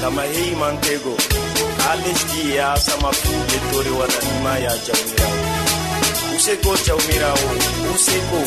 kama heyimantego ha lesdi e ha sama fu yettore waɗanima ya jawmirawo useko jawmirawo useko.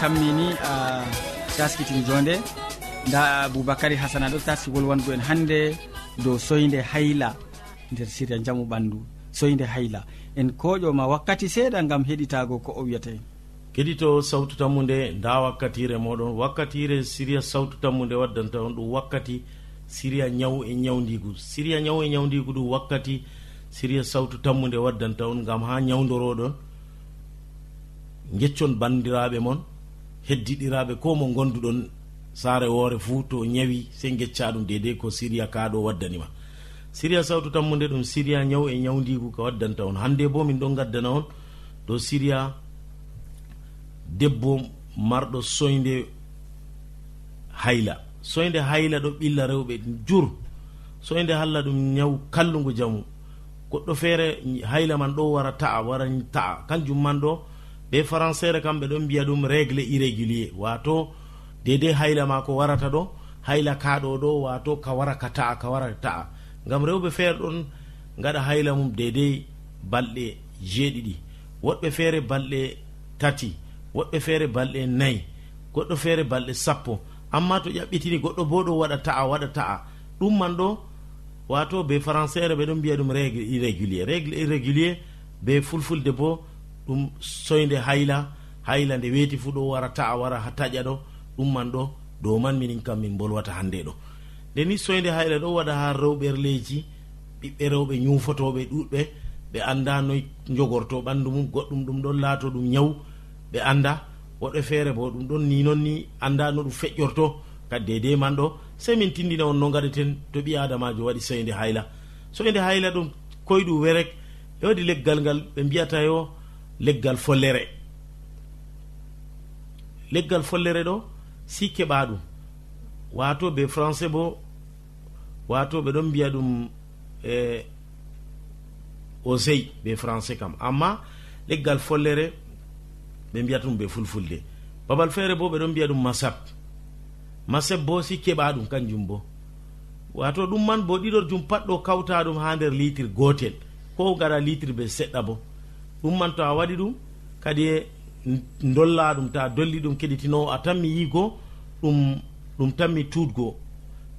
tammini ah, a taskitin jonde. Nda aboubacary hasana ɗo taskigol wango en hannde dow soyde hayla nder siria jamu ɓandu soyde hayla. En koƴoma wakkati seeɗa gam heɗitago ko o wiyata en keɗito sawtu tammu nde nda wakkatire moɗon. Wakkatire siriya sawtu tammu nde waddanta on ɗum wakkati siriya ñaw e ñawdigu siriya ñaw e ñawdigu ɗum wakkati siriya sawtu tammu nde waddanta on gam ha ñawdoroɗon geccon bandiraɓe mon. heddiɗiraɓe ko mo gonduɗon saare woore fuu to ñawi sey gecca ɗum dedei ko siriya kaɗo waddanima siriya sawtu tammude ɗum siriya ñaw e ñawdigu ko waddanta on. Hande bo min ɗon gaddana on dow siriya debbo marɗo soyde hayla. Soyde hayla ɗo ɓilla rewɓe jur. Soyde halla ɗum ñaw kallugu jamu. Goɗɗo feere hayla man ɗo wara ta'a wara ta'a. Kanjum man ɗo ɓe françére kamɓe ɗon mbiya ɗum régle irrégulier. Wato dedei hayla ma ko warata ɗo hayla kaɗo ɗo wato ka wara ka ta'a ka wara ta'a. Gam rewɓe feere ɗon gaɗa hayla mum dedei balɗe jeeɗiɗi. Woɗɓe feere balɗe tati woɗɓe feere balɗe nayi goɗɗo feere balɗe sappo. Amma to ƴaɓɓitini goɗɗo bo ɗo waɗa ta'a waɗa ta'a. Ɗum man ɗo wato be françére ɓe ɗon mbiya ɗum régle irrégulier. Régle irrégulier be fulfulde bo ɗum soyde hayla hayla nde weeti fuu ɗo wara ta'a wara ha taƴa ɗo ɗum man ɗo dow man minin kam min bolwata hannde ɗo. Nde ni soyde hayla ɗo waɗa ha rewɓerleji ɓiɓɓe rewɓe ñufotoɓe ɗuɗɓe ɓe anda noy jogorto ɓandu mum goɗɗum ɗum ɗon laato ɗum ñaw ɓe anda woɗɓe feere bo ɗum ɗon ni noon ni anda no ɗum feƴƴorto kadi dedei man ɗo sey min tindina on no gaɗeten to ɓi adamajo waɗi soyde hayla. Soyde hayla ɗum koyɗum werek e waɗi leggal ngal ɓe mbiyata yo leggal follere. Leggal follere ɗo si keɓa ɗum. Wato be français bo wato ɓe ɗon mbiya ɗum e osey be français kam. Amma leggal follere ɓe mbiyata ɗum be fulfulde. Babal feere bo ɓe ɗon mbiya ɗum masab. Masab bo si keɓa ɗum kanjum bo. Wato ɗum man bo ɗiɗor jum pat ɗo kawta ɗum ha nder litre gotel ko gara litre be seɗɗa bo. ɗum man to a waɗi ɗum kadi e dolla ɗum ta dolli ɗum keɗitinowo a tanmi yigo ɗum ɗum tanmi tuutgoo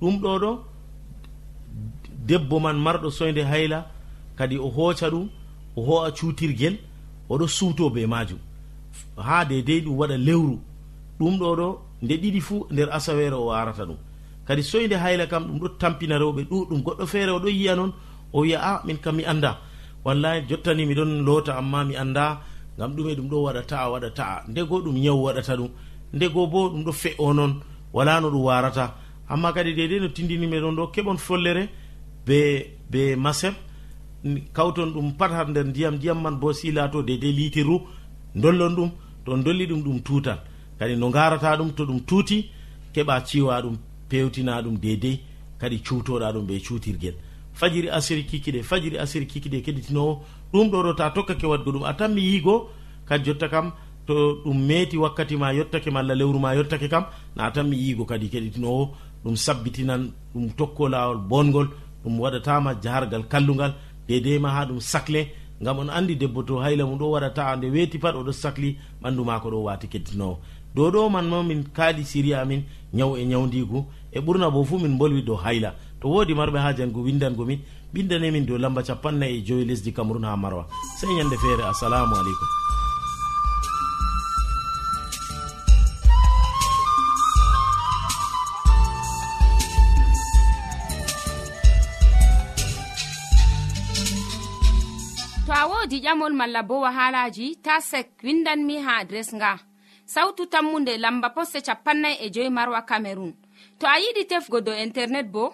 ɗum ɗo ɗo debbo man marɗo soyde hayla kadi o hooca ɗum o ho'a cuutirgel oɗo suuto be majum ha dedei ɗum waɗa lewru. Ɗum ɗo ɗo nde ɗiɗi fuu nder asawere o arata ɗum. Kadi soyde hayla kam ɗum ɗo tampina rewɓe ɗuɗɗum goɗɗo feere oɗo yiya noon o wiya a ah, min kam mi annda. wallahi jottani miɗon loota amma mi annda ngam ɗume ɗum ɗo waɗa ta'a waɗa ta'a ndego ɗum nyawu waɗata ɗum. Ndego bo ɗum ɗo fe'o noon wala no ɗum warata amma kadi dedei no tindinimi ɗon ɗo keɓon follere be be maseb kawton ɗum pat har nder ndiyam ndiyam man bo silato dedei litirru dollon ɗum to dolli ɗum ɗum tutan kadi no garata ɗum to ɗum tuuti keɓa ciwa ɗum pewtina ɗum dedei kadi cuutoɗa ɗum ɓe cuutirguel fajiri asiri kikiɗe fajiri asiri kikiɗe keɗitinowo ɗum ɗo ɗo ta tokkake wadgo ɗum a tan mi yiigo kadi jotta kam to ɗum meeti wakkati ma yottake malla lewru ma yottake kam na tan mi yiigo kadi keɗitinowo ɗum sabbitinan ɗum tokko lawol bongol ɗum waɗatama jahargal kallugal dedei ma ha ɗum sacle gam on andi debbo to hayla mum ɗo waɗata nde weeti pat oɗo sahli ɓandu mako ɗo wati keddinowo dow ɗo man ma min kaali siri amin ñaw e ñawdigu e ɓurna bo fuu min bolwi dow hayla. to woodi marɓe haajan go windangomin ɓindanemin dow lamba capannay e joyi lesdi cameron ha marwa. Sey ñande feere assalamu aleykum. To a woodi ƴamol malla bo wahalaji ta sek windanmi ha adres nga. Sautu tammunde lamba poste capannay e joyi marwa camerun to a yiɗi tefgo dow internet bo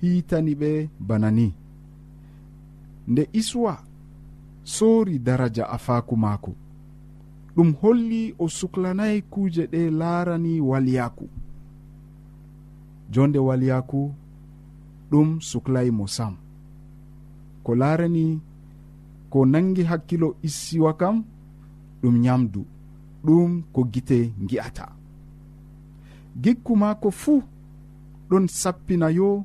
hitani ɓe bana ni. Nde iswa soori daraja afaku maako. Ɗum holli o suklanayi kuuje ɗe laarani walyaku jonde walyaku ɗum suklayi mo sam. Ko laarani ko nangi hakkilo issiwa kam ɗum nyamdu ɗum ko gite gi'ata gikku maako fuu ɗon sappina yo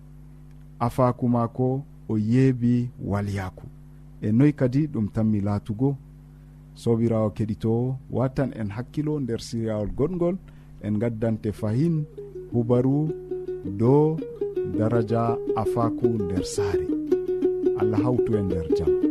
afaku maako o yeebi walyaku e noyi kadi ɗum tanmi laatugo sobirawo keɗito watan en hakkilo nder siryawol goɗgol en gaddante fahin hubaru dow daraja afaku nder saare. Allah hawtu e nder jaam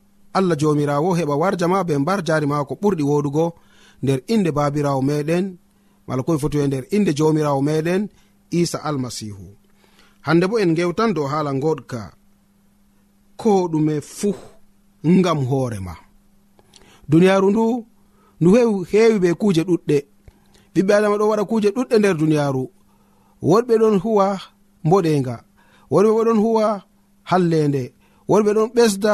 allah jomirawo heɓa warja ma be mbar jari ma ko ɓurɗi woɗugo. Nder inde babirawo meɗen mala koye foti e nder inde jomirawo meɗen isa almasihu. Hande bo en gewtan dow hala goɗka ko ɗume fuu ngam hoorema duniyaru ndu ndu heewi ɓe kuuje ɗuɗɗe. Ɓiɓɓe adama ɗo waɗa kuuje ɗuɗɗe nder duniyaru. Woɗɓe ɗon huwa mboɗenga woɗɓe bo ɗon huwa hallende woɗɓe ɗon ɓesda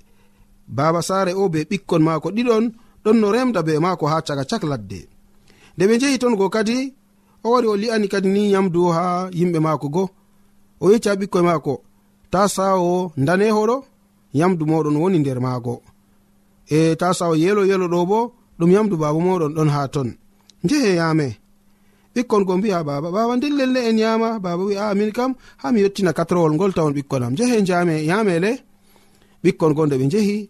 baba saare o be ɓikkon maako ɗiɗon ɗon no remda be maako ha caga cak ladde. Nde ɓe jehi ton go kadi o wari o li'ani kadi ni yamdu ha yimɓe maako go. O yecci ha ɓikkoye maako ta sawo danehoɗo yamdu moɗon woni nder maago. E ta sawo yelo yelo ɗo bo ɗum yamdu baba moɗon ɗon ha ton. Njehe yame ɓikkon go mbi'a baba baba nden lelle en yama baba wi a min kam ha mi yettina katrowol ngol tawon ɓikkonam jehe jame yamele ɓikkon go nde ɓe jehi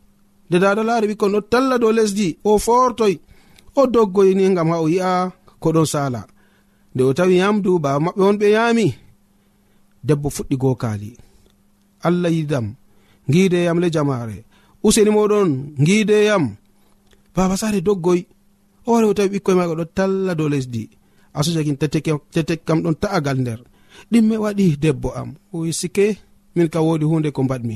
nde daɗo laari ɓikkon ɗo talla dow lesdi o fortoy o doggoyni gam ha o yi'a ko ɗon sala nde o tawi yamdu baba maɓɓe on ɓe yami debbo fuɗɗi gokali allah yidam gideyam le jamare useni moɗon gideyam baba sare doggoy o wari o tawi ɓikkoye maga ɗo talla dow lesdi. Asujakin tetek kam ɗon ta'agal nder. Ɗimme waɗi debbo am. O sike min ka wodi hunde ko mbaɗmi.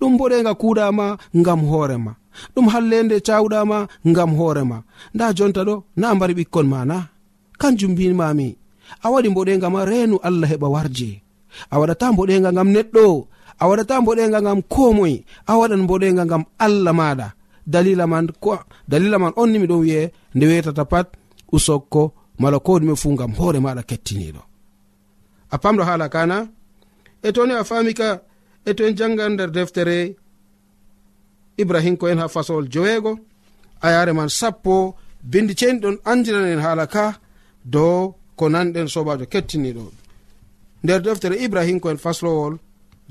ɗum boɗega kuuɗama ngam hoorema ɗum hallende cawɗama ngam hoorema nda jonta ɗo na mbari ɓikkon ma na kanjum mbimami a waɗi mboɗega ma reenu allah heɓa warje. A waɗata mboɗega ngam neɗɗo a waɗata mboɗega ngam komoy a waɗan mboɗega ngam allah maɗa. Dalila man ko dalila man on ni miɗon wi'e nde wetata pat usokko mala ko ɗume fu ngam hoore maɗa kettiniɗo. A pamɗo haala kana? E toni a fami ka e to en jangan nder deftere ibrahim ko en ha fasowol joweego. A yare man sappo bindi ceni ceniɗon andiranen haala ka dow ko nanɗen sobajo kettiniɗo nder deftere ibrahim ko en faslowol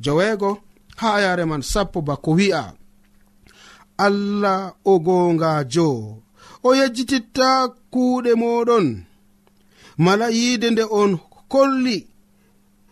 joweego ha a yare man sappo bako wi'a. Allah o gongajo o yejjititta kuuɗe moɗon mala yiide nde on kolli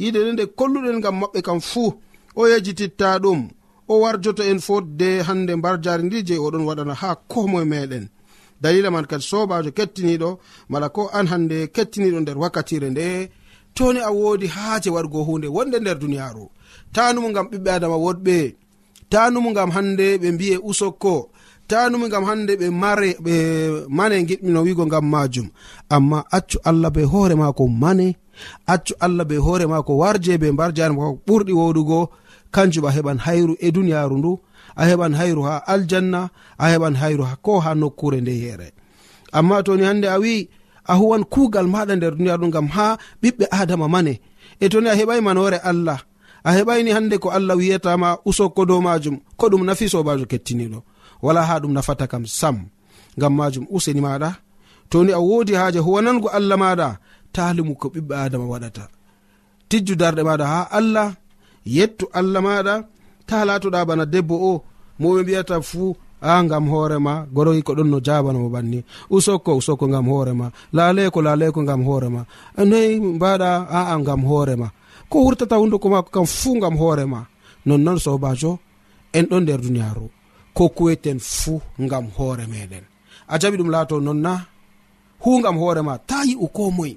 yiɗede nde kolluɗen gam maɓɓe kam fuu o yejititta ɗum o warjoto en fotde hande mbar jari ndi je oɗon waɗana ha komoe meɗen. Dalila man kadi sobajo kettiniɗo mala ko an hande kettiniɗo nder wakkatire nde toni a wodi haaje waɗgo hunde wonde nder duniyaru tanumu gam ɓiɓɓe adama woɗɓe tanumu gam hande ɓe mbiye usokko tanumo gam hande ɓe mare ɓe mane giɗmino wigo gam majum amma accu allah be hoore mako mane accu allah be hoore ma ko warje be mbar jare mako ɓurɗi woɗugo kanjum a heɓan hayru e duniyaru ndu a heɓan hayru ha aljanna a heɓan hayru ko ha nokkure nde here amma toni hande a wi'i a huwan kuugal maɗa nder duniyaru ndu gam ha ɓiɓɓe adama mane. E toni a heɓai manore allah a heɓayni hande ko allah wiyatama usokko dow majum ko ɗum nafi sobajo kettiniɗo wala ha ɗum nafata kam sam ngam majum useni maɗa toni a wodi haaje huwanango allah maɗa talimu ko ɓiɓɓe adama waɗata. Tijju darɗe maɗa ha allah yettu allah maɗa ta latoɗa bana debbo o moɓe mbiyata fuu a gam hoorema goroyi ko ɗon no jabanamo banni. Usokko usokko gam hoorema laleko laleko gam hoorema noyi mbaɗa aa gam hoorema ko wurtata hunduko mako kam fuu gam hoorema nonnoon sobajo en ɗon nder duniyaru ko kuweten fuu gam hoore meɗen a jaɓi ɗum laato nonna hu gam hoorema ta yi'u ko moye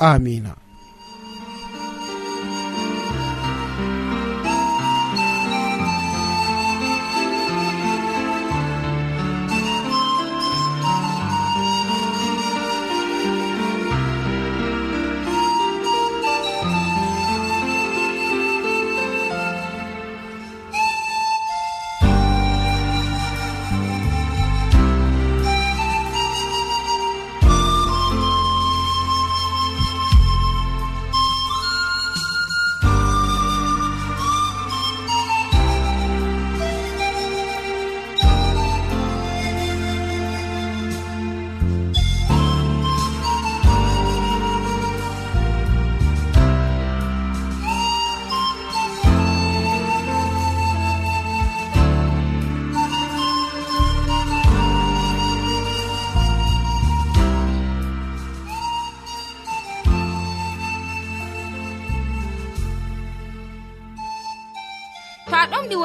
amina.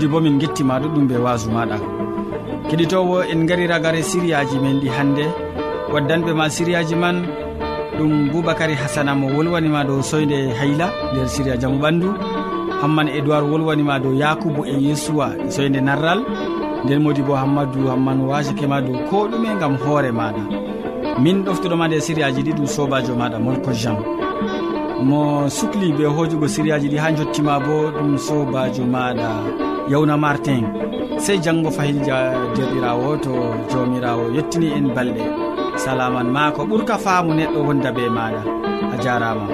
modi bo min gettima ɗuɗɗum be wasu maɗa. Keɗitowo en gari ragare siriyaji men ɗi hannde waddanɓe ma siriyaji man ɗum boubacary hasana mo wolwanima dow soyde hayla nder siria jaamu ɓandu. Hamman edoird wolwanima dow yakubu e yesuwa e soyde narral. Nden modi bo hammadou hamman wasakema dow ko ɗume gam hoore maɗa. Min ɗoftuɗoma nde sériyaji ɗiɗum sobajo maɗa molko jean mo sukli be hojugo sériyaji ɗi ha jottima bo ɗum sobajo maɗa. yawna martin. Sey janggo fayilja derɗirawo to jawmirawo yettini en balɗe. Salaman ma ko ɓuurka faamu neɗɗo wonda be maɗa a jarama